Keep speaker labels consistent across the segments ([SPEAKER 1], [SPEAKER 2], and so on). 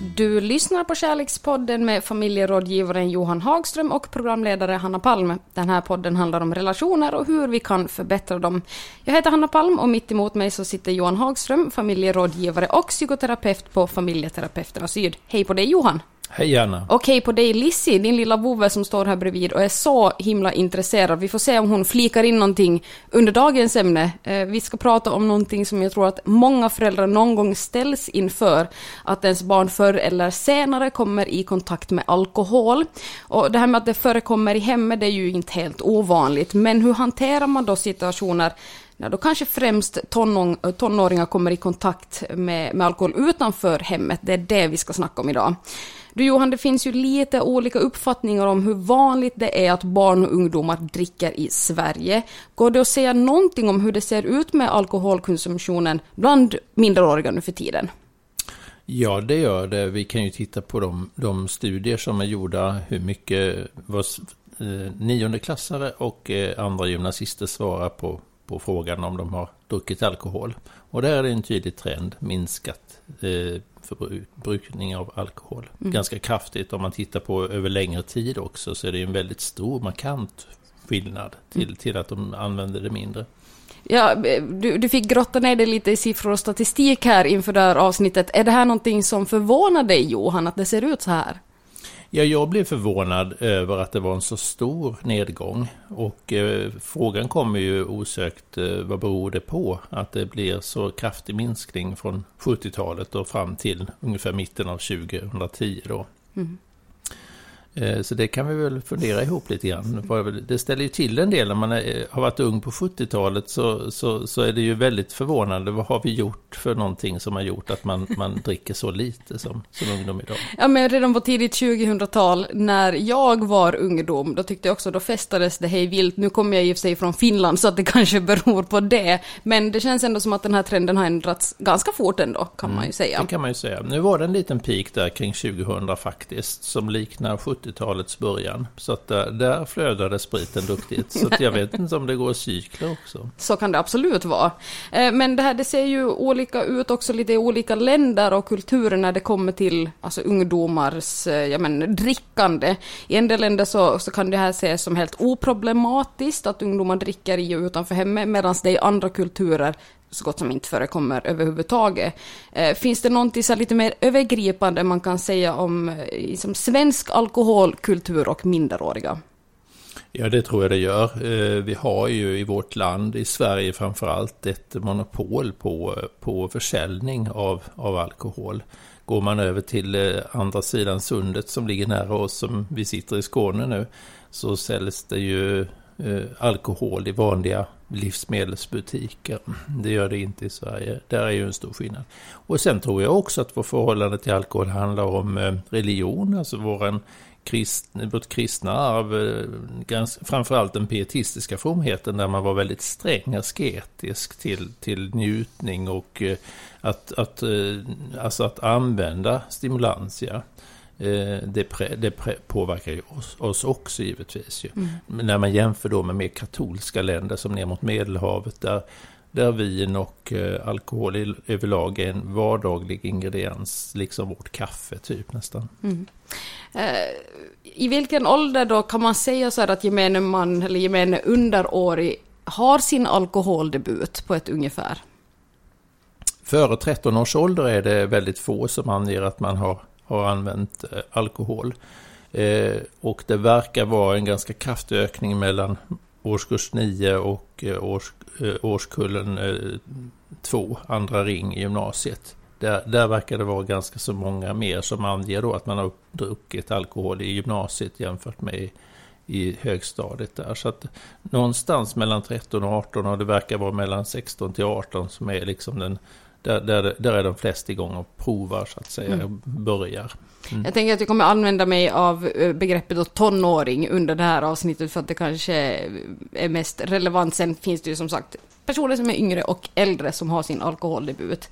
[SPEAKER 1] Du lyssnar på Kärlekspodden med familjerådgivaren Johan Hagström och programledare Hanna Palm. Den här podden handlar om relationer och hur vi kan förbättra dem. Jag heter Hanna Palm och mitt emot mig så sitter Johan Hagström, familjerådgivare och psykoterapeut på Familjeterapeuterna Syd. Hej på dig Johan!
[SPEAKER 2] Hej Anna.
[SPEAKER 1] Och hej på dig Lissi, din lilla vovve som står här bredvid och är så himla intresserad. Vi får se om hon flikar in någonting under dagens ämne. Eh, vi ska prata om någonting som jag tror att många föräldrar någon gång ställs inför. Att ens barn förr eller senare kommer i kontakt med alkohol. Och det här med att det förekommer i hemmet, det är ju inte helt ovanligt. Men hur hanterar man då situationer när då kanske främst tonåringar kommer i kontakt med, med alkohol utanför hemmet. Det är det vi ska snacka om idag. Du Johan, det finns ju lite olika uppfattningar om hur vanligt det är att barn och ungdomar dricker i Sverige. Går det att säga någonting om hur det ser ut med alkoholkonsumtionen bland minderåriga nu för tiden?
[SPEAKER 2] Ja, det gör det. Vi kan ju titta på de, de studier som är gjorda, hur mycket vad, eh, niondeklassare och eh, andra gymnasister svarar på, på frågan om de har druckit alkohol. Och där är det en tydlig trend, minskat eh, förbrukning av alkohol. Mm. Ganska kraftigt om man tittar på över längre tid också så är det en väldigt stor markant skillnad till, mm. till att de använder det mindre.
[SPEAKER 1] Ja, du, du fick grotta ner dig lite i siffror och statistik här inför det här avsnittet. Är det här någonting som förvånar dig Johan, att det ser ut så här?
[SPEAKER 2] Ja, jag blev förvånad över att det var en så stor nedgång. Och eh, frågan kommer ju osökt, eh, vad beror det på? Att det blir så kraftig minskning från 70-talet och fram till ungefär mitten av 2010 då. Mm. Eh, så det kan vi väl fundera ihop lite grann. Det ställer ju till en del när man har varit ung på 70-talet så, så, så är det ju väldigt förvånande. Vad har vi gjort för någonting som har gjort att man, man dricker så lite som, som ungdom idag?
[SPEAKER 1] Ja men redan på tidigt 2000-tal när jag var ungdom då tyckte jag också då festades det hej vilt. Nu kommer jag i och för sig från Finland så att det kanske beror på det. Men det känns ändå som att den här trenden har ändrats ganska fort ändå kan mm, man ju säga.
[SPEAKER 2] Det kan man ju säga. Nu var det en liten peak där kring 2000 faktiskt som liknar 70 70-talets början. Så att där, där flödade spriten duktigt. Så att jag vet inte om det går cykler också.
[SPEAKER 1] Så kan det absolut vara. Eh, men det här det ser ju olika ut också lite i olika länder och kulturer när det kommer till alltså, ungdomars eh, ja, men, drickande. I en del länder så, så kan det här ses som helt oproblematiskt att ungdomar dricker i och utanför hemmet medan det i andra kulturer så gott som inte förekommer överhuvudtaget. Eh, finns det någonting så lite mer övergripande man kan säga om liksom svensk alkoholkultur och minderåriga?
[SPEAKER 2] Ja, det tror jag det gör. Eh, vi har ju i vårt land, i Sverige framför allt, ett monopol på, på försäljning av, av alkohol. Går man över till andra sidan sundet som ligger nära oss, som vi sitter i Skåne nu, så säljs det ju alkohol i vanliga livsmedelsbutiker. Det gör det inte i Sverige. Där är ju en stor skillnad. Och sen tror jag också att vårt förhållande till alkohol handlar om eh, religion, alltså våran krist, vårt kristna arv, eh, framförallt den pietistiska fromheten där man var väldigt sträng asketisk till, till njutning och eh, att, att, alltså att använda stimulantia. Ja det, pre, det pre, påverkar ju oss, oss också givetvis. Ju. Mm. Men när man jämför då med mer katolska länder som ner mot Medelhavet där, där vin och eh, alkohol i, överlag är en vardaglig ingrediens, liksom vårt kaffe typ nästan. Mm.
[SPEAKER 1] Eh, I vilken ålder då kan man säga så här att gemene man eller gemene underårig har sin alkoholdebut på ett ungefär?
[SPEAKER 2] Före 13 års ålder är det väldigt få som anger att man har har använt eh, alkohol. Eh, och det verkar vara en ganska kraftig ökning mellan årskurs 9 och eh, års, årskullen 2, andra ring i gymnasiet. Där, där verkar det vara ganska så många mer som anger då att man har druckit alkohol i gymnasiet jämfört med i högstadiet där. Så att någonstans mellan 13 och 18 och det verkar vara mellan 16 till 18 som är liksom den där, där, där är de flesta igång och provar så att säga, mm. börjar.
[SPEAKER 1] Mm. Jag tänker att jag kommer använda mig av eh, begreppet tonåring under det här avsnittet för att det kanske är mest relevant. Sen finns det ju som sagt personer som är yngre och äldre som har sin alkoholdebut.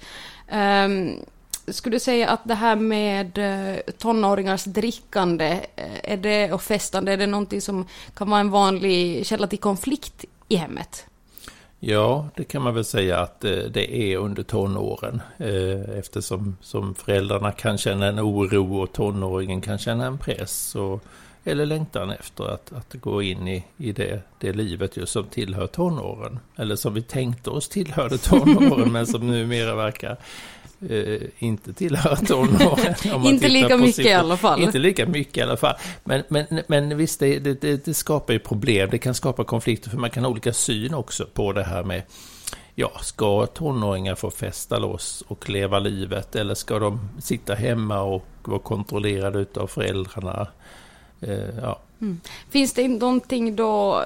[SPEAKER 1] Um, skulle du säga att det här med eh, tonåringars drickande eh, är det, och festande, är det någonting som kan vara en vanlig källa till konflikt i hemmet?
[SPEAKER 2] Ja, det kan man väl säga att eh, det är under tonåren. Eftersom som föräldrarna kan känna en oro och tonåringen kan känna en press. Och, eller längtan efter att, att gå in i, i det, det livet just som tillhör tonåren. Eller som vi tänkte oss tillhörde tonåren men som numera verkar eh, inte tillhör tonåren.
[SPEAKER 1] inte lika mycket siffror. i alla fall.
[SPEAKER 2] Inte lika mycket i alla fall. Men, men, men visst, det, det, det, skapar ju problem. Det kan skapa konflikter för man kan ha olika syn också på det här med Ja, ska tonåringar få festa loss och leva livet eller ska de sitta hemma och vara kontrollerade av föräldrarna? Eh, ja.
[SPEAKER 1] Mm. Finns det någonting då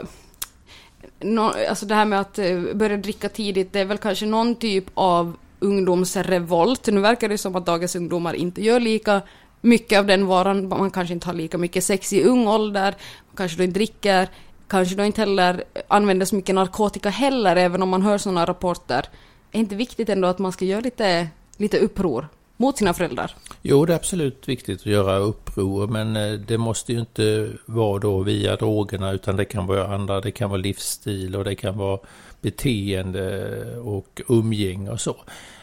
[SPEAKER 1] No, alltså det här med att eh, börja dricka tidigt, det är väl kanske någon typ av ungdomsrevolt. Nu verkar det som att dagens ungdomar inte gör lika mycket av den varan. Man kanske inte har lika mycket sex i ung ålder, man kanske då inte dricker, kanske då inte heller använder så mycket narkotika heller, även om man hör sådana rapporter. Är inte viktigt ändå att man ska göra lite, lite uppror mot sina föräldrar?
[SPEAKER 2] Jo, det är absolut viktigt att göra uppror, men eh, det måste ju inte vara då via drogerna, utan det kan vara andra, det kan vara livsstil och det kan vara beteende och umgänge och så.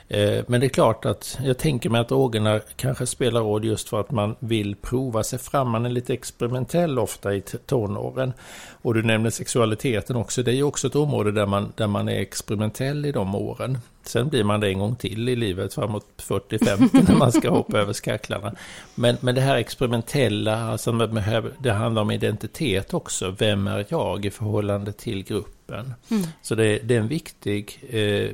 [SPEAKER 2] Eh, men det är klart att jag tänker mig att drogerna kanske spelar roll just för att man vill prova sig fram. Man är lite experimentell ofta i tonåren. Och du nämner sexualiteten också. Det är ju också ett område där man, där man är experimentell i de åren. Sen blir man det en gång till i livet framåt 40-50 när man ska hoppa över skacklarna. Men, men det här experimentella, alltså det handlar om identitet också. Vem är jag i förhållande till gruppen? Mm. Så det, det, är en viktig eh,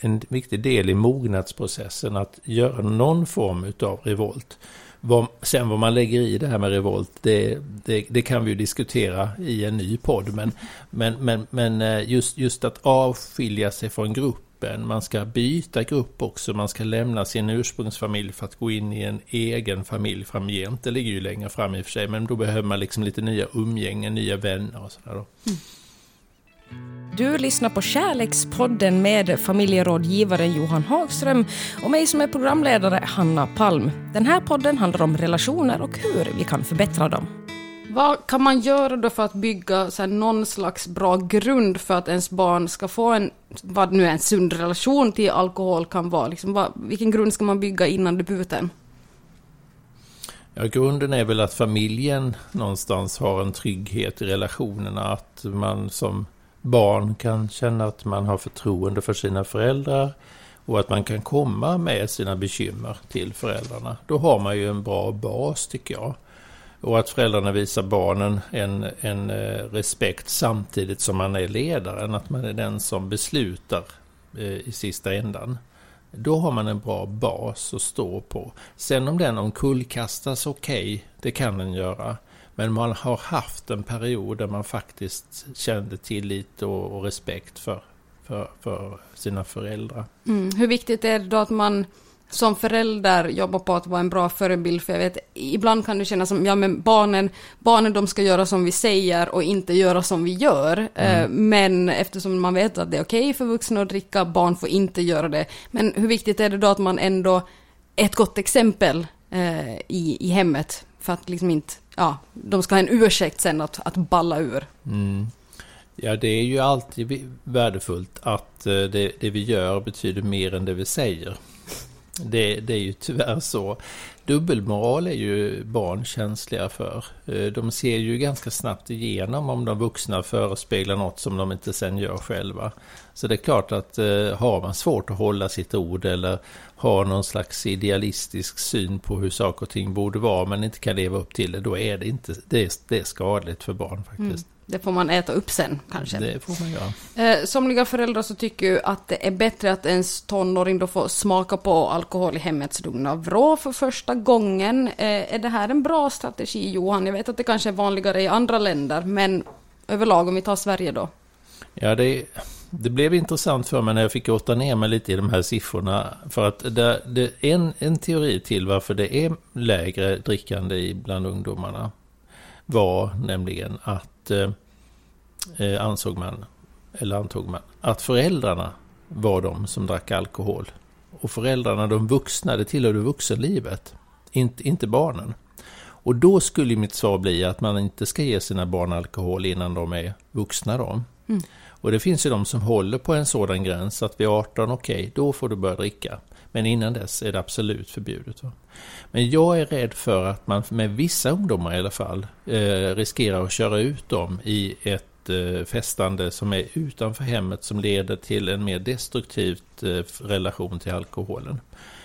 [SPEAKER 2] en viktig del i mognadsprocessen att göra någon form av revolt. Vad, sen vad man lägger i det här med revolt, det, det, det, kan vi ju diskutera i en ny podd. Men, men, men, men eh, just, just att avskilja sig från gruppen, man ska byta grupp också, man ska lämna sin ursprungsfamilj för att gå in i en egen familj framgent. Det ligger ju längre fram i och för sig, men då behöver man liksom lite nya umgängen, nya vänner och sådär. Mm.
[SPEAKER 3] Du lyssnar på Kärlekspodden med familjerådgivaren Johan Hagström och mig som är programledare, Hanna Palm. Den här podden handlar om relationer och hur vi kan förbättra dem.
[SPEAKER 1] Vad kan man göra då för att bygga så här, någon slags bra grund för att ens barn ska få en, vad nu en sund relation till alkohol kan vara? Liksom, vad, vilken grund ska man bygga innan debuten?
[SPEAKER 2] Ja, grunden är väl att familjen någonstans har en trygghet i relationerna. Att man som barn kan känna att man har förtroende för sina föräldrar och att man kan komma med sina bekymmer till föräldrarna. Då har man ju en bra bas tycker jag. Och att föräldrarna visar barnen en, en eh, respekt samtidigt som man är ledaren, att man är den som beslutar eh, i sista ändan. Då har man en bra bas att stå på. Sen om den omkullkastas, okej, okay, det kan den göra. Men man har haft en period där man faktiskt kände tillit och, och respekt för, för, för sina föräldrar.
[SPEAKER 1] Mm. Hur viktigt är det då att man som förälder jobbar på att vara en bra förebild? För jag vet, ibland kan det kännas som, ja men barnen, barnen de ska göra som vi säger och inte göra som vi gör. Mm. Eh, men eftersom man vet att det är okej okay för vuxna att dricka, barn får inte göra det. Men hur viktigt är det då att man ändå är ett gott exempel eh, i, i hemmet? För att liksom inte ja, de ska ha en ursäkt sen att, att balla ur.
[SPEAKER 2] Mm. Ja, det är ju alltid värdefullt att eh, det, det, vi gör betyder mer än det vi säger. Det, det är ju tyvärr så. Dubbelmoral är ju barn känsliga för. Eh, de ser ju ganska snabbt igenom om de vuxna förespeglar något som de inte sen gör själva. Så det är klart att eh, har man svårt att hålla sitt ord eller har någon slags idealistisk syn på hur saker och ting borde vara men inte kan leva upp till det, då är det inte, det är, det är skadligt för barn faktiskt. Mm.
[SPEAKER 1] Det får man äta upp sen kanske.
[SPEAKER 2] Det får man göra.
[SPEAKER 1] Eh, somliga föräldrar så tycker ju att det är bättre att ens tonåring då får smaka på alkohol i hemmets lugna vrå för första gången. Eh, är det här en bra strategi Johan? Jag vet att det kanske är vanligare i andra länder, men överlag om vi tar Sverige då?
[SPEAKER 2] Ja, det, det blev intressant för mig när jag fick åta ner mig lite i de här siffrorna. För att det, det en, en teori till varför det är lägre drickande bland ungdomarna var nämligen att, eh, eh, ansåg man, eller antog man, att föräldrarna var de som drack alkohol. Och föräldrarna, de vuxna, det tillhörde vuxenlivet, inte, inte barnen. Och då skulle mitt svar bli att man inte ska ge sina barn alkohol innan de är vuxna. Då. Mm. Och det finns ju de som håller på en sådan gräns att vid 18, okej, okay, då får du börja dricka. Men innan dess är det absolut förbjudet. Va? Men jag är rädd för att man med vissa ungdomar i alla fall eh, riskerar att köra ut dem i ett eh, festande som är utanför hemmet som leder till en mer destruktiv eh, relation till alkoholen.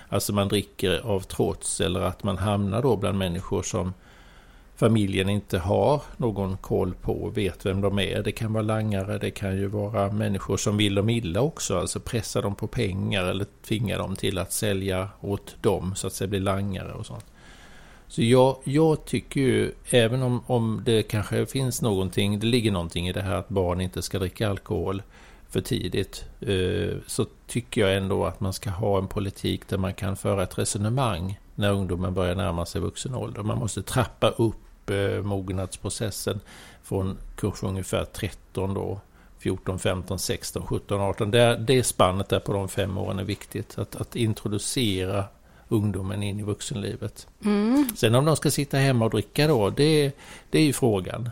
[SPEAKER 2] Alltså man dricker av trots eller att man hamnar då bland människor som familjen inte har någon koll på och vet vem de är. Det kan vara langare, det kan ju vara människor som vill dem illa också, alltså pressa dem på pengar eller tvinga dem till att sälja åt dem så att säga bli langare och sånt. Så jag, jag tycker ju, även om, om det kanske finns någonting, det ligger någonting i det här att barn inte ska dricka alkohol för tidigt, eh, så tycker jag ändå att man ska ha en politik där man kan föra ett resonemang när ungdomen börjar närma sig vuxen ålder. Man måste trappa upp mognadsprocessen från kurs ungefär 13 då, 14, 15, 16, 17, 18. Det, det spannet där på de fem åren är viktigt. Att, att introducera ungdomen in i vuxenlivet. Mm. Sen om de ska sitta hemma och dricka då, det, det är ju frågan.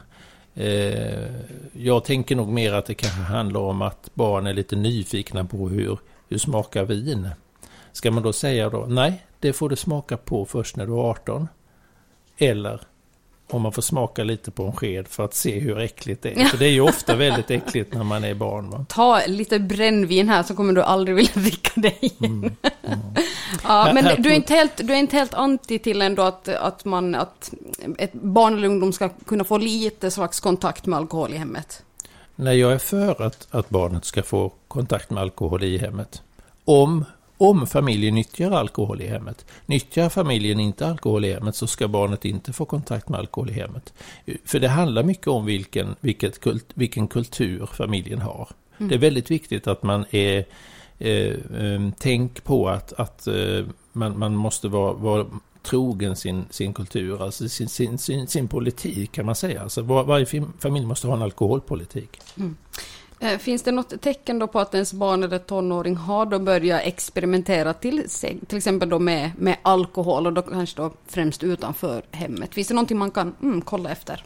[SPEAKER 2] Eh, jag tänker nog mer att det kanske handlar om att barn är lite nyfikna på hur, hur smakar vin. Ska man då säga då, nej, det får du smaka på först när du är 18. Eller om man får smaka lite på en sked för att se hur äckligt det är. För det är ju ofta väldigt äckligt när man är barn. Va?
[SPEAKER 1] Ta lite brännvin här så kommer du aldrig vilja dricka det igen. Mm, mm. ja, men du är, inte helt, du är inte helt anti till ändå att, att, man, att ett barn eller ungdom ska kunna få lite slags kontakt med alkohol i hemmet?
[SPEAKER 2] Nej, jag är för att, att barnet ska få kontakt med alkohol i hemmet. Om om familjen nyttjar alkohol i hemmet. Nyttjar familjen inte alkohol i hemmet så ska barnet inte få kontakt med alkohol i hemmet. För det handlar mycket om vilken, vilket kult, vilken kultur familjen har. Mm. Det är väldigt viktigt att man är eh, eh, tänk på att, att eh, man, man måste vara, vara trogen sin, sin kultur, alltså sin, sin, sin, sin politik kan man säga. Alltså var, varje familj måste ha en alkoholpolitik. Mm.
[SPEAKER 1] Eh, finns det något tecken då på att ens barn eller tonåring har då börjat experimentera till, till exempel då med, med alkohol och då kanske då främst utanför hemmet? Finns det någonting man kan mm, kolla efter?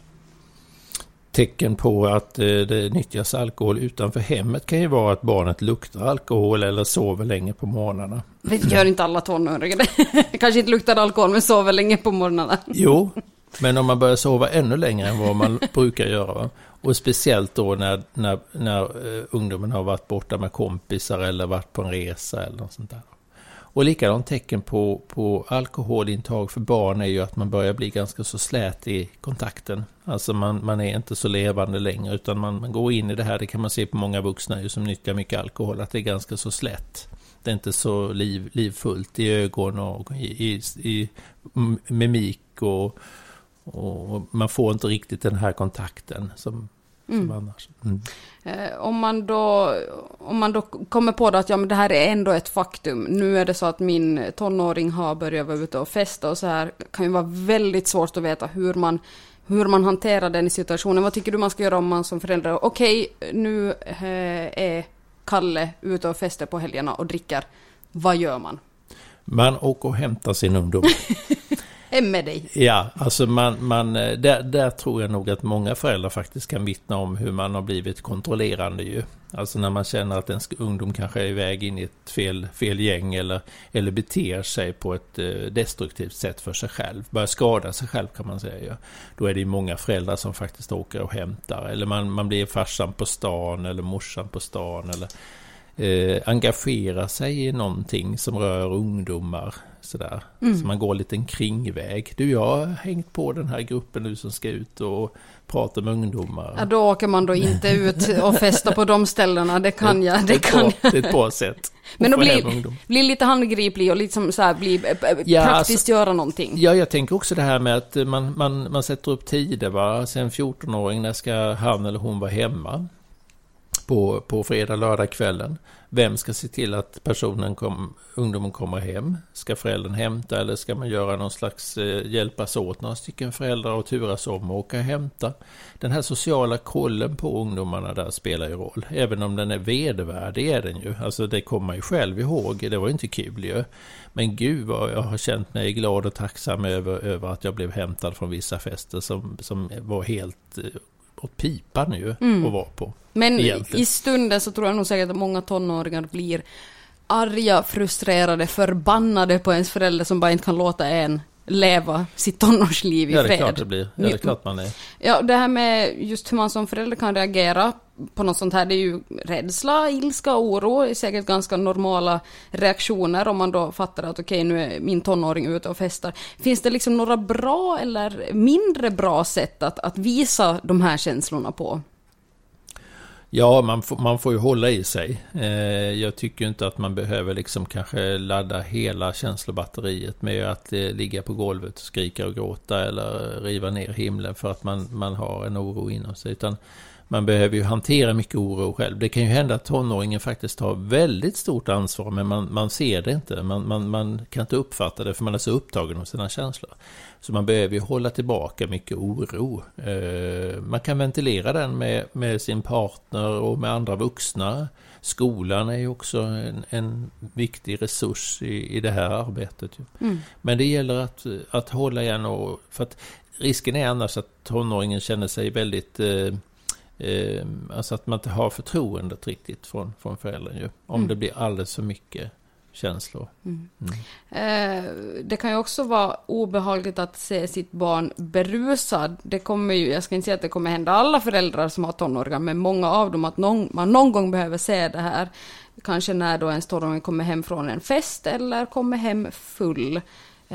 [SPEAKER 2] Tecken på att eh, det nyttjas alkohol utanför hemmet kan ju vara att barnet luktar alkohol eller sover länge på morgnarna.
[SPEAKER 1] Det gör inte alla tonåringar. kanske inte luktar alkohol men sover länge på morgnarna.
[SPEAKER 2] Jo, men om man börjar sova ännu längre än vad man brukar göra. Va? Och speciellt då när, när, när uh, ungdomen har varit borta med kompisar eller varit på en resa eller något sånt där. Och likadant tecken på, på alkoholintag för barn är ju att man börjar bli ganska så slät i kontakten. Alltså man, man är inte så levande längre utan man, man går in i det här, det kan man se på många vuxna ju som nyttjar mycket alkohol, att det är ganska så slätt. Det är inte så liv, livfullt i ögon och i, i, i mimik och och man får inte riktigt den här kontakten som, som mm. annars. Mm.
[SPEAKER 1] Eh, om, man då, om man då kommer på att ja, men det här är ändå ett faktum. Nu är det så att min tonåring har börjat vara ute och festa och så här. kan ju vara väldigt svårt att veta hur man, hur man hanterar den situationen. Vad tycker du man ska göra om man som förälder, okej, okay, nu eh, är Kalle ute och festar på helgerna och dricker. Vad gör man?
[SPEAKER 2] Man åker och hämtar sin ungdom.
[SPEAKER 1] Hem med dig.
[SPEAKER 2] Ja, alltså man, man, eh, där, där tror jag nog att många föräldrar faktiskt kan vittna om hur man har blivit kontrollerande ju. Alltså när man känner att ens ungdom kanske är iväg in i ett fel, fel gäng eller, eller beter sig på ett eh, destruktivt sätt för sig själv. Börjar skada sig själv kan man säga. Då är det ju många föräldrar som faktiskt åker och hämtar. Eller man, man blir farsan på stan eller morsan på stan. Eller eh, engagerar sig i någonting som rör ungdomar. Sådär. Mm. Så man går en liten kringväg. Du, jag har hängt på den här gruppen nu som ska ut och prata med ungdomar.
[SPEAKER 1] Ja, då åker man då inte ut och festar på de ställena, det kan jag. Det, kan
[SPEAKER 2] bra, det är ett bra sätt.
[SPEAKER 1] Men att bli, bli lite handgriplig och liksom så här, bli, ja, praktiskt alltså, göra någonting.
[SPEAKER 2] Ja, jag tänker också det här med att man, man, man sätter upp tider. Va? Sen 14-åring, när ska han eller hon vara hemma? På, på fredag, lördag kvällen. Vem ska se till att personen kom, ungdomen kommer hem? Ska föräldern hämta eller ska man göra någon slags eh, hjälpas åt några stycken föräldrar och turas om och åka och hämta? Den här sociala kollen på ungdomarna där spelar ju roll. Även om den är vedervärdig är den ju. Alltså det kommer man ju själv ihåg. Det var inte kul ju. Men gud vad jag har känt mig glad och tacksam över, över att jag blev hämtad från vissa fester som, som var helt eh, åt pipan ju mm. att vara på.
[SPEAKER 1] Men egentligen. i stunden så tror jag nog säkert att många tonåringar blir arga, frustrerade, förbannade på ens förälder som bara inte kan låta en leva sitt tonårsliv i
[SPEAKER 2] fred.
[SPEAKER 1] Ja, det
[SPEAKER 2] är klart det blir. Ja, det är klart man är.
[SPEAKER 1] Ja, det här med just hur man som förälder kan reagera på något sånt här, det är ju rädsla, ilska, oro, är säkert ganska normala reaktioner om man då fattar att okej, okay, nu är min tonåring ute och festar. Finns det liksom några bra eller mindre bra sätt att, att visa de här känslorna på?
[SPEAKER 2] Ja, man får, man får ju hålla i sig. Eh, jag tycker inte att man behöver liksom kanske ladda hela känslobatteriet med att eh, ligga på golvet och skrika och gråta eller riva ner himlen för att man, man har en oro inom sig. Utan man behöver ju hantera mycket oro själv. Det kan ju hända att tonåringen faktiskt har väldigt stort ansvar men man, man ser det inte. Man, man, man kan inte uppfatta det för man är så upptagen av sina känslor. Så man behöver ju hålla tillbaka mycket oro. Eh, man kan ventilera den med, med sin partner och med andra vuxna. Skolan är ju också en, en viktig resurs i, i det här arbetet. Mm. Men det gäller att, att hålla igen och... För att risken är annars att tonåringen känner sig väldigt eh, alltså att man inte har förtroendet riktigt från, från föräldern ju. Om mm. det blir alldeles för mycket känslor. Mm.
[SPEAKER 1] Mm. Eh, det kan ju också vara obehagligt att se sitt barn berusad. Det kommer ju, jag ska inte säga att det kommer hända alla föräldrar som har tonåringar, men många av dem att någon, man någon gång behöver se det här. Kanske när då en tonåring kommer hem från en fest eller kommer hem full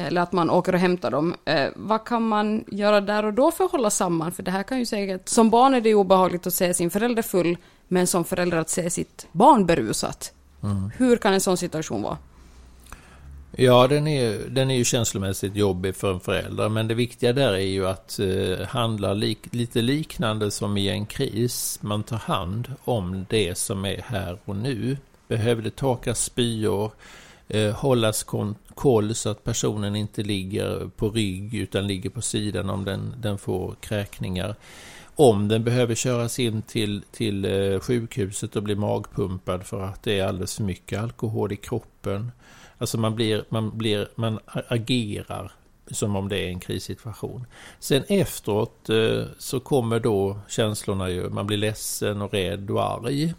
[SPEAKER 1] eller att man åker och hämtar dem. Eh, vad kan man göra där och då för att hålla samman? För det här kan ju säkert... Som barn är det obehagligt att se sin förälder full, men som förälder att se sitt barn berusat. Mm. Hur kan en sån situation vara?
[SPEAKER 2] Ja, den är, den är ju känslomässigt jobbig för en förälder, men det viktiga där är ju att eh, handla lik, lite liknande som i en kris. Man tar hand om det som är här och nu. Behöver det torkas spyor? Eh, hållas koll så att personen inte ligger på rygg utan ligger på sidan om den, den får kräkningar. Om den behöver köras in till, till eh, sjukhuset och bli magpumpad för att det är alldeles för mycket alkohol i kroppen. Alltså man, blir, man, blir, man agerar som om det är en krissituation. Sen efteråt eh, så kommer då känslorna ju, man blir ledsen och rädd och arg.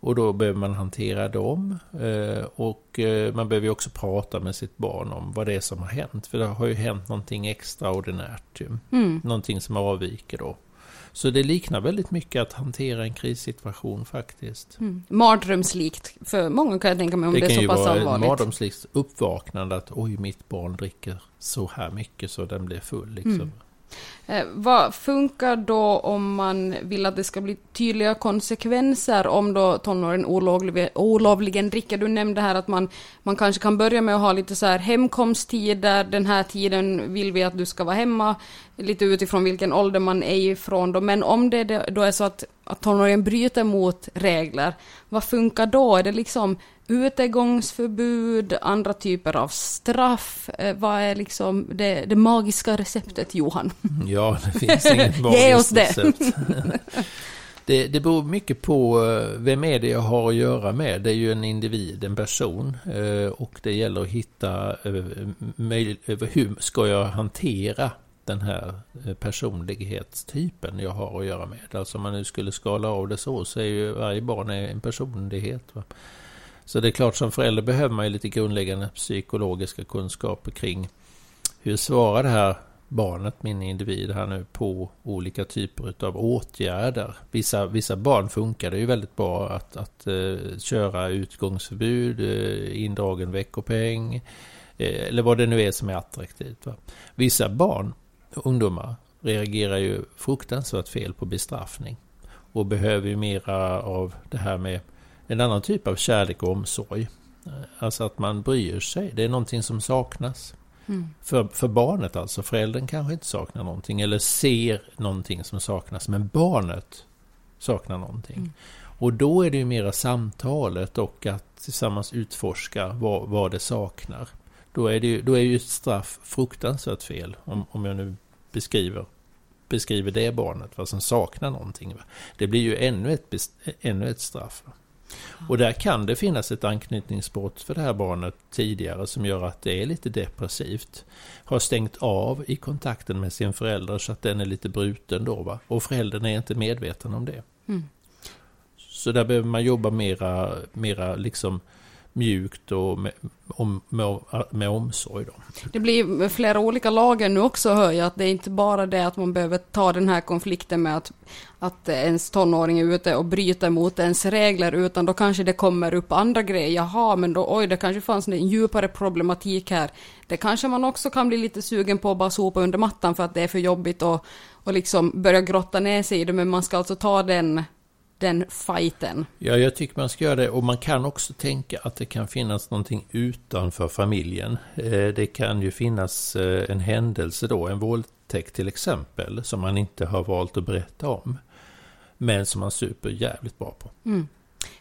[SPEAKER 2] Och då behöver man hantera dem. Eh, och eh, man behöver också prata med sitt barn om vad det är som har hänt. För det har ju hänt någonting extraordinärt. Mm. Någonting som avviker då. Så det liknar väldigt mycket att hantera en krissituation faktiskt.
[SPEAKER 1] Mm. Mardrömslikt. För många kan jag tänka mig om det, det är så pass allvarligt. Det kan ju vara
[SPEAKER 2] mardrömslikt uppvaknande att oj, mitt barn dricker så här mycket så den blir full. Liksom. Mm.
[SPEAKER 1] Eh, vad funkar då om man vill att det ska bli tydliga konsekvenser om då tonåren olovligen, olovligen dricker? Du nämnde här att man, man kanske kan börja med att ha lite så här hemkomsttider, den här tiden vill vi att du ska vara hemma, lite utifrån vilken ålder man är ifrån då. Men om det då är så att, att tonåringen bryter mot regler, vad funkar då? Är det liksom utegångsförbud, andra typer av straff. Eh, vad är liksom det, det magiska receptet, Johan?
[SPEAKER 2] Ja, det finns inget magiskt Ge oss det. recept. Det, det beror mycket på eh, vem är det jag har att göra med. Det är ju en individ, en person. Eh, och det gäller att hitta hur ska jag hantera den här personlighetstypen jag har att göra med. Alltså om man nu skulle skala av det så, så är ju varje barn en personlighet. Va? Så det är klart som förälder behöver man ju lite grundläggande psykologiska kunskaper kring hur svarar det här barnet, min individ här nu, på olika typer av åtgärder. Vissa, vissa barn funkar det ju väldigt bra att, att uh, köra utgångsförbud, uh, indragen veckopeng, uh, eller vad det nu är som är attraktivt. Va? Vissa barn, ungdomar, reagerar ju fruktansvärt fel på bestraffning och behöver ju mera av det här med en annan typ av kärlek och omsorg. Eh, alltså att man bryr sig. Det är någonting som saknas. Mm. För, för barnet alltså. Föräldern kanske inte saknar någonting eller ser någonting som saknas. Men barnet saknar någonting. Mm. Och då är det ju mera samtalet och att tillsammans utforska vad, vad det saknar. Då är, det ju, då är ju ett straff fruktansvärt fel, om, om jag nu beskriver, beskriver det barnet, vad som saknar någonting. Det blir ju ännu ett, ännu ett straff. Och där kan det finnas ett anknytningsbrott för det här barnet tidigare som gör att det är lite depressivt. Har stängt av i kontakten med sin förälder så att den är lite bruten då va. Och föräldern är inte medveten om det. Mm. Så där behöver man jobba mera, mera liksom mjukt och med, om, med, med omsorg. Då.
[SPEAKER 1] Det blir flera olika lager nu också hör jag, att det är inte bara det att man behöver ta den här konflikten med att, att ens tonåring är ute och bryter mot ens regler, utan då kanske det kommer upp andra grejer. Jaha, men då, oj, det kanske fanns en djupare problematik här. Det kanske man också kan bli lite sugen på att bara sopa under mattan för att det är för jobbigt och, och liksom börja grotta ner sig i det, men man ska alltså ta den den fighten.
[SPEAKER 2] Ja, jag tycker man ska göra det. Och man kan också tänka att det kan finnas någonting utanför familjen. Eh, det kan ju finnas eh, en händelse då, en våldtäkt till exempel, som man inte har valt att berätta om. Men som man super jävligt bra på. Mm.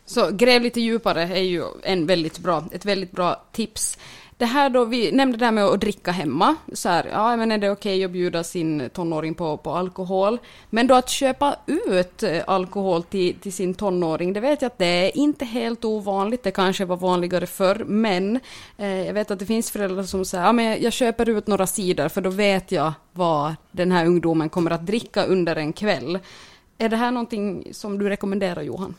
[SPEAKER 1] Så gräv lite djupare är ju en väldigt bra, ett väldigt bra tips. Det här då, vi nämnde det här med att dricka hemma. Så här, ja men är det okej okay att bjuda sin tonåring på, på alkohol? Men då att köpa ut eh, alkohol till, till sin tonåring, det vet jag att det är inte helt ovanligt. Det kanske var vanligare förr, men eh, jag vet att det finns föräldrar som säger, ja men jag köper ut några sidor för då vet jag vad den här ungdomen kommer att dricka under en kväll. Är det här någonting som du rekommenderar Johan?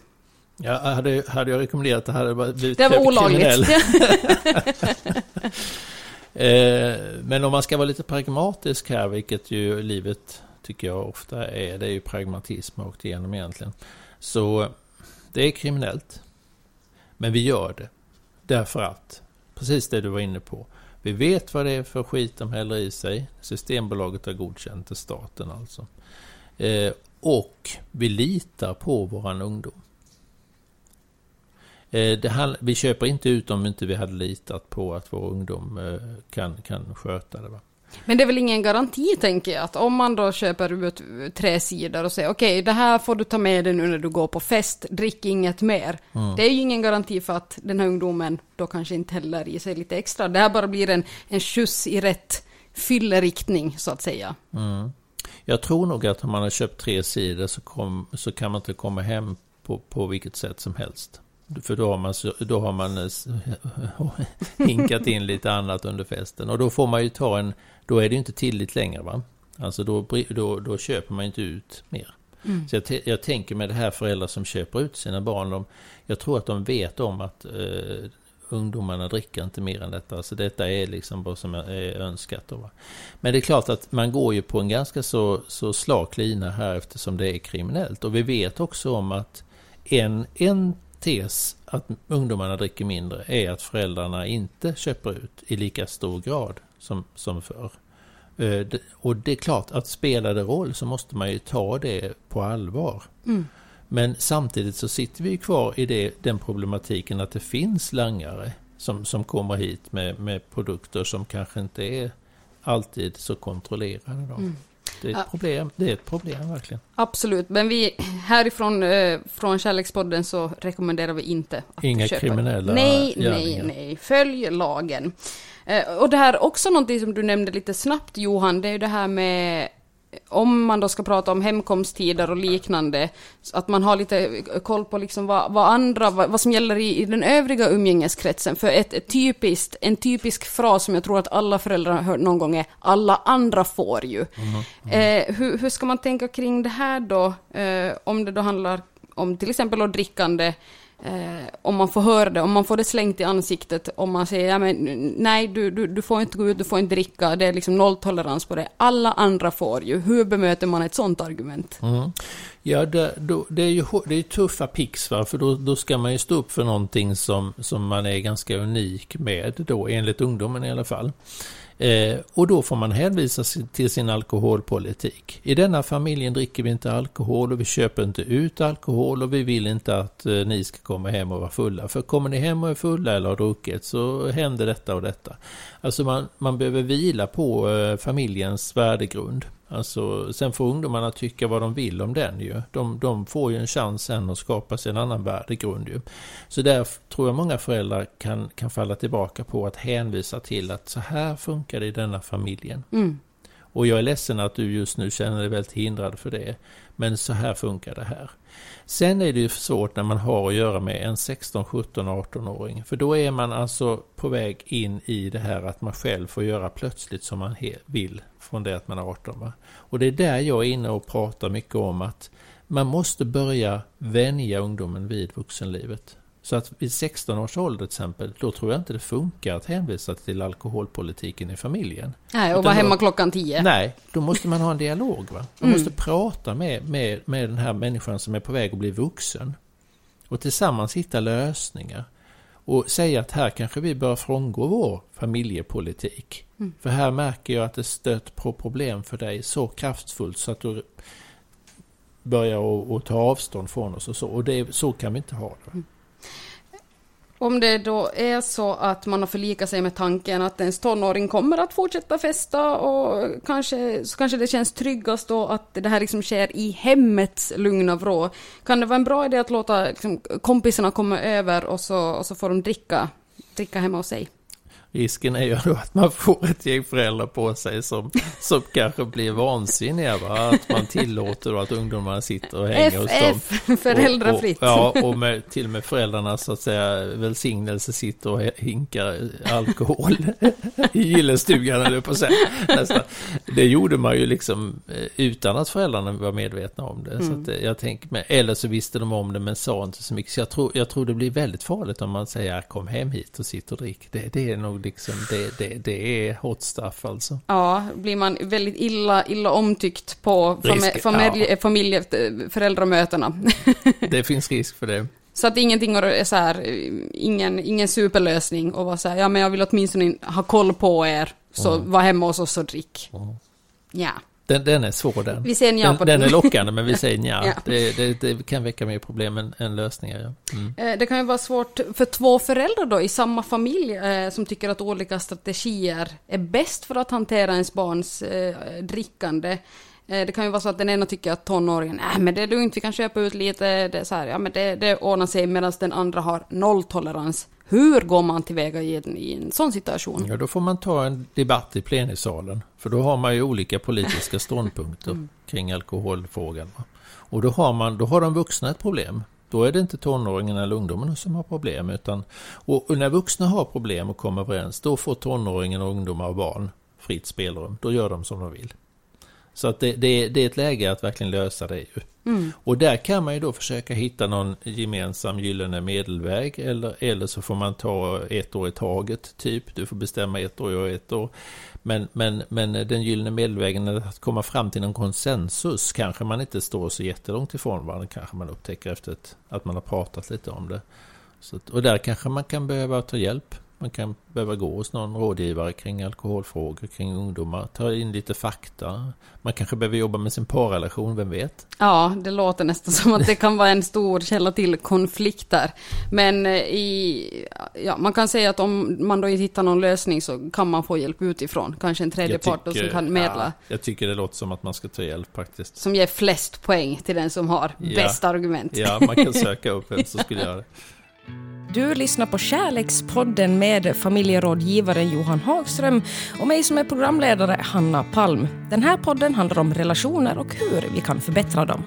[SPEAKER 2] Ja, hade, hade jag rekommenderat det hade det blivit
[SPEAKER 1] Det var olagligt.
[SPEAKER 2] Eh, men om man ska vara lite pragmatisk här, vilket ju livet tycker jag ofta är, det är ju pragmatism rakt igenom egentligen. Så det är kriminellt. Men vi gör det. Därför att, precis det du var inne på, vi vet vad det är för skit de häller i sig. Systembolaget har godkänt det, staten alltså. Eh, och vi litar på våran ungdom. Eh, det, vi köper inte ut om inte vi hade litat på att vår ungdom eh, kan, kan sköta det. Va?
[SPEAKER 1] Men det är väl ingen garanti, tänker jag, att om man då köper ut tre sidor och säger okej, okay, det här får du ta med dig nu när du går på fest, drick inget mer. Mm. Det är ju ingen garanti för att den här ungdomen då kanske inte heller i sig lite extra. Det här bara blir en, en skjuts i rätt fylleriktning, så att säga.
[SPEAKER 2] Mm. Jag tror nog att om man har köpt tre sidor så, kom, så kan man inte komma hem på, på vilket sätt som helst. För då har man, då har man eh, hinkat in lite annat under festen. Och då får man ju ta en, då är det ju inte tillit längre va. Alltså då, då, då köper man inte ut mer. Mm. Så jag, jag, tänker med det här föräldrar som köper ut sina barn, de, jag tror att de vet om att eh, ungdomarna dricker inte mer än detta. Så detta är liksom vad som är önskat. Då, Men det är klart att man går ju på en ganska så, så slak lina här eftersom det är kriminellt. Och vi vet också om att en, en tes att ungdomarna dricker mindre är att föräldrarna inte köper ut i lika stor grad som, som förr. Eh, och det är klart att spelar det roll så måste man ju ta det på allvar. Mm. Men samtidigt så sitter vi kvar i det, den problematiken att det finns langare som, som kommer hit med, med produkter som kanske inte är alltid så kontrollerade. Då. Mm. Det är ett, problem. Det är ett problem verkligen.
[SPEAKER 1] Absolut, men vi härifrån eh, från Kärlekspodden så rekommenderar vi inte
[SPEAKER 2] att Inga köpa. kriminella
[SPEAKER 1] Nej, nej, nej. Följ lagen. Eh, och det här också någonting som du nämnde lite snabbt Johan, det är ju det här med om man då ska prata om hemkomsttider och liknande, att man har lite koll på liksom vad, vad andra, vad, vad, som gäller i, i, den övriga umgängeskretsen. För ett, ett, typiskt, en typisk fras som jag tror att alla föräldrar har hört någon gång är alla andra får ju. Mm, mm. Eh, hur, hur, ska man tänka kring det här då, eh, om det då handlar om till exempel drickande, Eh, om man får höra det, om man får det slängt i ansiktet, om man säger ja, men, nej, du, du, du får inte gå ut, du får inte dricka, det är liksom nolltolerans på det. Alla andra får ju. Hur bemöter man ett sånt argument?
[SPEAKER 2] Mm. Ja, det, då, det, är ju det är tuffa pix, va? för då, då ska man ju stå upp för någonting som, som man är ganska unik med, då, enligt ungdomen i alla fall. Eh, och då får man hänvisa till sin alkoholpolitik. I denna familjen dricker vi inte alkohol och vi köper inte ut alkohol och vi vill inte att eh, ni ska komma hem och vara fulla. För kommer ni hem och är fulla eller har druckit så händer detta och detta. Alltså man, man behöver vila på eh, familjens värdegrund. Alltså, sen får ungdomarna tycka vad de vill om den ju. De, de får ju en chans sen att skapa sig en annan värdegrund ju. Så där tror jag många föräldrar kan, kan falla tillbaka på att hänvisa till att så här funkar det i denna familjen.
[SPEAKER 1] Mm.
[SPEAKER 2] Och jag är ledsen att du just nu känner dig väldigt hindrad för det. Men så här funkar det här. Sen är det ju svårt när man har att göra med en 16, 17, 18-åring. För då är man alltså på väg in i det här att man själv får göra plötsligt som man vill från det att man är 18. Va? Och det är där jag är inne och pratar mycket om att man måste börja vänja ungdomen vid vuxenlivet. Så att vid 16 års ålder till exempel, då tror jag inte det funkar att hänvisa till alkoholpolitiken i familjen.
[SPEAKER 1] Nej, och vara hemma klockan 10.
[SPEAKER 2] Nej, då måste man ha en dialog. Va? Man mm. måste prata med, med, med den här människan som är på väg att bli vuxen. Och tillsammans hitta lösningar. Och säga att här kanske vi bör frångå vår familjepolitik. Mm. För här märker jag att det stött på problem för dig så kraftfullt så att du börjar att ta avstånd från oss och så. Och det, så kan vi inte ha det.
[SPEAKER 1] Om det då är så att man har förlikat sig med tanken att ens tonåring kommer att fortsätta festa och kanske, så kanske det känns tryggast då att det här liksom sker i hemmets lugna vrå. Kan det vara en bra idé att låta liksom, kompisarna komma över och så, och så får de dricka, dricka hemma hos sig?
[SPEAKER 2] Risken är ju då att man får ett gäng föräldrar på sig som, som kanske blir vansinniga. Va? Att man tillåter då att ungdomarna sitter och hänger hos dem.
[SPEAKER 1] FF, föräldrafritt.
[SPEAKER 2] Och, och, ja, och med, till och med föräldrarnas så att säga, välsignelse sitter och hinkar alkohol i gillestugan eller på sig. Nästan. Det gjorde man ju liksom eh, utan att föräldrarna var medvetna om det. Mm. Så eh, jag tänker med, eller så visste de om det men sa inte så mycket. Så jag tror, jag tror det blir väldigt farligt om man säger kom hem hit och sitt och drick. Det, det är nog liksom, det, det, det är hot stuff alltså.
[SPEAKER 1] Ja, blir man väldigt illa, illa omtyckt på familj, familj, ja. familje, föräldramötena.
[SPEAKER 2] det finns risk för det.
[SPEAKER 1] Så att ingenting är så här, ingen, ingen superlösning och vara så här, ja men jag vill åtminstone ha koll på er, så mm. var hemma hos oss och drick. Mm. Ja.
[SPEAKER 2] Den, den är svår den.
[SPEAKER 1] Vi säger
[SPEAKER 2] den,
[SPEAKER 1] på
[SPEAKER 2] den. Den är lockande men vi säger nja. ja. det, det, det, kan väcka mer problem än, än lösningar. Ja.
[SPEAKER 1] Mm. Eh, det kan ju vara svårt för två föräldrar då i samma familj eh, som tycker att olika strategier är bäst för att hantera ens barns eh, drickande. Eh, det kan ju vara så att den ena tycker att tonåringen, nej men det är lugnt, vi kan köpa ut lite, det, så här, ja, men det, det ordnar sig, medan den andra har nolltolerans. Hur går man tillväga i en, i en sån situation?
[SPEAKER 2] Ja, då får man ta en debatt i plenisalen. För då har man ju olika politiska ståndpunkter mm. kring alkoholfrågan. Och då har, man, då har de vuxna ett problem. Då är det inte tonåringen eller ungdomen som har problem. Utan, och när vuxna har problem och kommer överens, då får tonåringen, och ungdomar och barn fritt spelrum. Då gör de som de vill. Så att det, det, det, är ett läge att verkligen lösa det. Ju. Mm. Och där kan man ju då försöka hitta någon gemensam gyllene medelväg eller, eller så får man ta ett år i taget, typ. Du får bestämma ett år och ett år. Men, men, men den gyllene medelvägen är att komma fram till någon konsensus kanske man inte står så jättelångt ifrån varandra, kanske man upptäcker efter ett, att man har pratat lite om det. Så, och där kanske man kan behöva ta hjälp man kan behöva gå hos någon rådgivare kring alkoholfrågor, kring ungdomar, ta in lite fakta. Man kanske behöver jobba med sin parrelation, vem vet?
[SPEAKER 1] Ja, det låter nästan som att det kan vara en stor källa till konflikter. Men eh, i, ja, man kan säga att om man då inte hittar någon lösning så kan man få hjälp utifrån. Kanske en tredje tycker, part som kan medla. Ja,
[SPEAKER 2] jag tycker det låter som att man ska ta hjälp faktiskt.
[SPEAKER 1] Som ger flest poäng till den som har ja, bäst argument.
[SPEAKER 2] Ja, man kan söka upp vem som skulle göra det.
[SPEAKER 3] Du lyssnar på Kärlekspodden med familjerådgivaren Johan Hagström och mig som är programledare, Hanna Palm. Den här podden handlar om relationer och hur vi kan förbättra dem.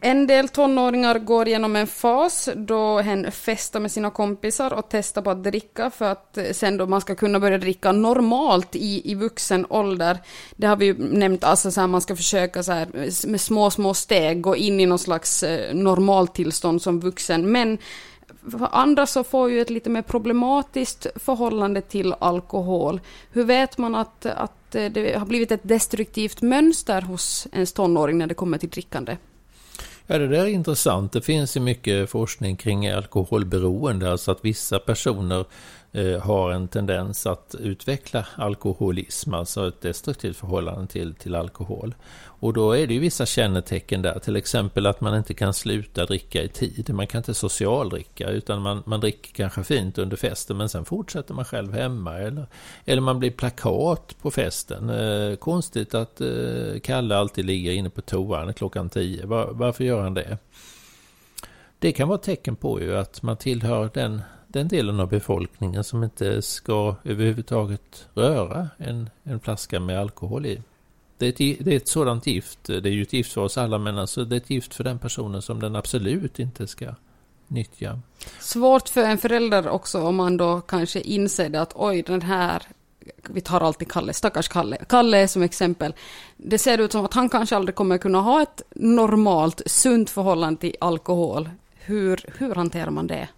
[SPEAKER 1] En del tonåringar går igenom en fas då hen festar med sina kompisar och testar på att dricka för att sen då man ska kunna börja dricka normalt i, i vuxen ålder. Det har vi ju nämnt, alltså så här, man ska försöka så här, med små, små steg gå in i någon slags eh, normaltillstånd som vuxen. Men andra så får ju ett lite mer problematiskt förhållande till alkohol. Hur vet man att, att det har blivit ett destruktivt mönster hos ens tonåring när det kommer till drickande?
[SPEAKER 2] Ja, det där är intressant. Det finns ju mycket forskning kring alkoholberoende, alltså att vissa personer eh, har en tendens att utveckla alkoholism, alltså ett destruktivt förhållande till, till alkohol. Och då är det ju vissa kännetecken där, till exempel att man inte kan sluta dricka i tid. Man kan inte socialdricka utan man, man dricker kanske fint under festen men sen fortsätter man själv hemma. Eller, eller man blir plakat på festen. Eh, konstigt att eh, Kalle alltid ligger inne på toan klockan tio. Var, varför gör han det? Det kan vara tecken på ju att man tillhör den, den delen av befolkningen som inte ska överhuvudtaget röra en, en flaska med alkohol i. Det är, ett, det är ett sådant gift, det är ju ett gift för oss alla, men alltså det är ett gift för den personen som den absolut inte ska nyttja.
[SPEAKER 1] Svårt för en förälder också om man då kanske inser att oj, den här vi tar alltid Kalle, stackars Kalle. Kalle som exempel. Det ser ut som att han kanske aldrig kommer kunna ha ett normalt, sunt förhållande till alkohol. Hur, hur hanterar man det?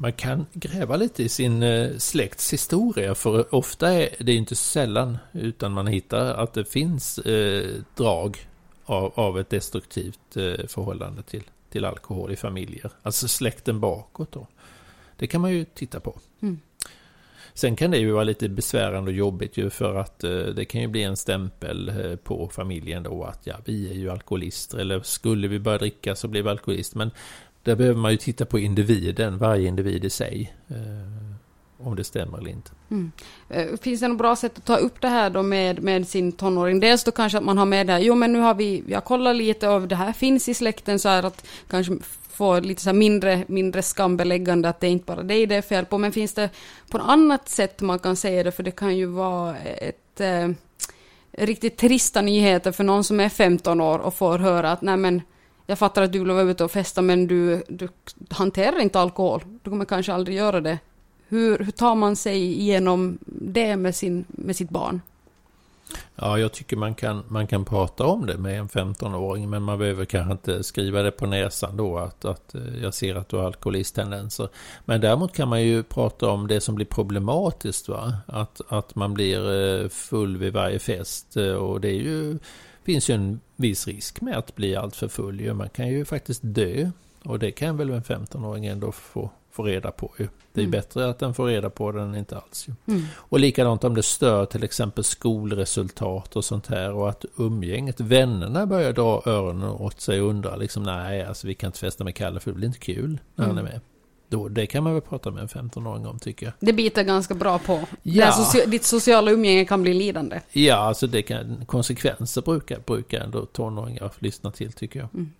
[SPEAKER 2] Man kan gräva lite i sin eh, släkts historia för ofta är det inte sällan utan man hittar att det finns eh, drag av, av ett destruktivt eh, förhållande till, till alkohol i familjer. Alltså släkten bakåt då. Det kan man ju titta på. Mm. Sen kan det ju vara lite besvärande och jobbigt ju för att eh, det kan ju bli en stämpel på familjen då att ja, vi är ju alkoholister eller skulle vi börja dricka så blir vi alkoholister. Men där behöver man ju titta på individen, varje individ i sig. Eh, om det stämmer eller inte. Mm.
[SPEAKER 1] Eh, finns det något bra sätt att ta upp det här då med, med sin tonåring? Dels då kanske att man har med det här, jo men nu har vi, jag kollar lite av det här finns i släkten så här att kanske få lite så mindre, mindre skambeläggande att det är inte bara dig det är fel på, men finns det på något annat sätt man kan säga det? För det kan ju vara ett eh, riktigt trista nyheter för någon som är 15 år och får höra att nej men jag fattar att du vill vara ute och festa men du, du hanterar inte alkohol. Du kommer kanske aldrig göra det. Hur, hur tar man sig igenom det med, sin, med sitt barn?
[SPEAKER 2] Ja, jag tycker man kan, man kan prata om det med en 15-åring, men man behöver kanske inte skriva det på näsan då, att, att eh, jag ser att du har alkoholisttendenser. Men däremot kan man ju prata om det som blir problematiskt, va? Att, att man blir eh, full vid varje fest, eh, och det är ju finns ju en viss risk med att bli alltför full. Man kan ju faktiskt dö. Och det kan väl en 15-åring ändå få, få reda på. Ju. Det är mm. bättre att den får reda på det än inte alls. Ju. Mm. Och likadant om det stör till exempel skolresultat och sånt här. Och att umgänget, vännerna börjar dra öronen åt sig och undra liksom nej, alltså vi kan inte festa med Kalle för det blir inte kul när mm. han är med. Då, det kan man väl prata med en 15-åring om tycker jag.
[SPEAKER 1] Det biter ganska bra på. Ja. Socia ditt sociala umgänge kan bli lidande.
[SPEAKER 2] Ja, alltså det kan, konsekvenser brukar, brukar ändå tonåringar lyssna till tycker jag. Mm.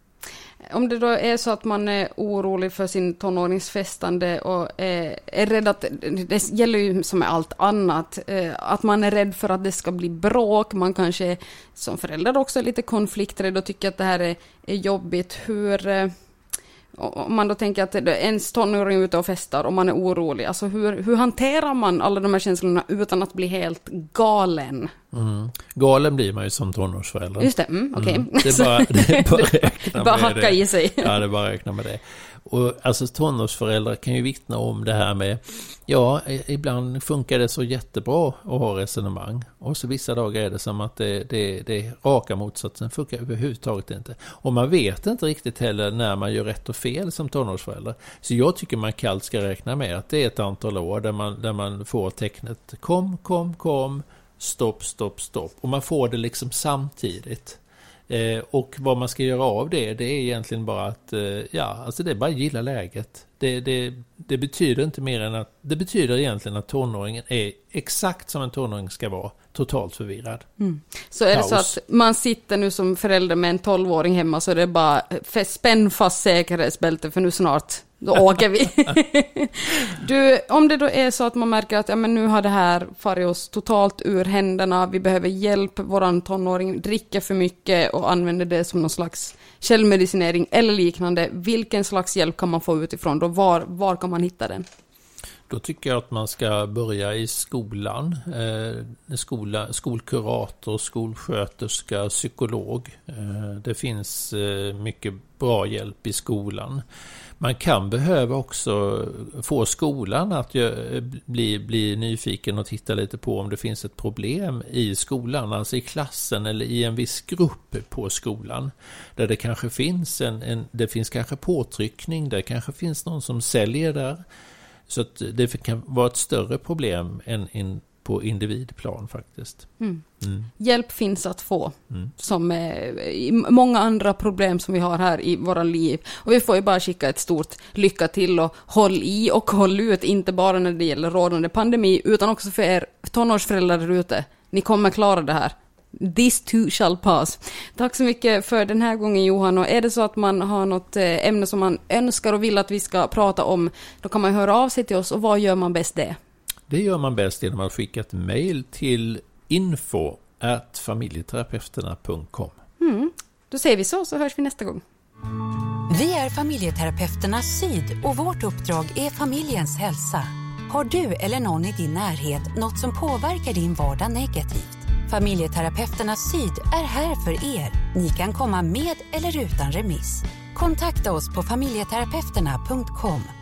[SPEAKER 1] Om det då är så att man är orolig för sin tonåringsfestande och är, är rädd att, det gäller ju som med allt annat, eh, att man är rädd för att det ska bli bråk, man kanske som förälder också är lite konflikträdd och tycker att det här är, är jobbigt. Hur eh, om man då tänker att ens tonåring är ute och festar och man är orolig, alltså hur, hur hanterar man alla de här känslorna utan att bli helt galen?
[SPEAKER 2] Mm. Galen blir man ju som tonårsförälder.
[SPEAKER 1] Just det, mm, okej. Okay. Mm.
[SPEAKER 2] Det är bara, det är bara räkna
[SPEAKER 1] bara hacka det. i sig.
[SPEAKER 2] Ja, det är bara räkna med det. Och alltså tonårsföräldrar kan ju vittna om det här med, ja, ibland funkar det så jättebra att ha resonemang. Och så vissa dagar är det som att det, det, det är raka motsatsen, funkar överhuvudtaget inte. Och man vet inte riktigt heller när man gör rätt och fel som tonårsförälder. Så jag tycker man kallt ska räkna med att det är ett antal år där man, där man får tecknet kom, kom, kom, stopp, stopp, stopp. Och man får det liksom samtidigt. Eh, och vad man ska göra av det, det är egentligen bara att, eh, ja, alltså det är bara att gilla läget. Det, det, det, betyder inte mer än att, det betyder egentligen att tonåringen är exakt som en tonåring ska vara, totalt förvirrad. Mm.
[SPEAKER 1] Så är Kaos. det så att man sitter nu som förälder med en tolvåring hemma så är det bara spänn fast säkerhetsbälte för nu snart då åker vi. du, om det då är så att man märker att ja, men nu har det här farit oss totalt ur händerna, vi behöver hjälp, våran tonåring dricker för mycket och använder det som någon slags källmedicinering eller liknande. Vilken slags hjälp kan man få utifrån då? Var, var kan man hitta den?
[SPEAKER 2] Då tycker jag att man ska börja i skolan. Eh, skola, skolkurator, skolsköterska, psykolog. Eh, det finns eh, mycket bra hjälp i skolan. Man kan behöva också få skolan att bli, bli nyfiken och titta lite på om det finns ett problem i skolan, alltså i klassen eller i en viss grupp på skolan. Där det kanske finns en, en det finns kanske påtryckning, det kanske finns någon som säljer där. Så att det kan vara ett större problem än, än på individplan faktiskt. Mm.
[SPEAKER 1] Mm. Hjälp finns att få, mm. som i många andra problem som vi har här i våra liv. Och vi får ju bara skicka ett stort lycka till och håll i och håll ut, inte bara när det gäller rådande pandemi, utan också för er tonårsföräldrar där ute. Ni kommer klara det här. This too shall pass. Tack så mycket för den här gången Johan. Och är det så att man har något eh, ämne som man önskar och vill att vi ska prata om, då kan man höra av sig till oss. Och vad gör man bäst det?
[SPEAKER 2] Det gör man bäst genom att skicka ett mejl till info familjeterapeuterna.com.
[SPEAKER 1] Mm. Då säger vi så, så hörs vi nästa gång.
[SPEAKER 4] Vi är familjeterapeuterna Syd och vårt uppdrag är familjens hälsa. Har du eller någon i din närhet något som påverkar din vardag negativt? Familjeterapeuterna Syd är här för er. Ni kan komma med eller utan remiss. Kontakta oss på familjeterapeuterna.com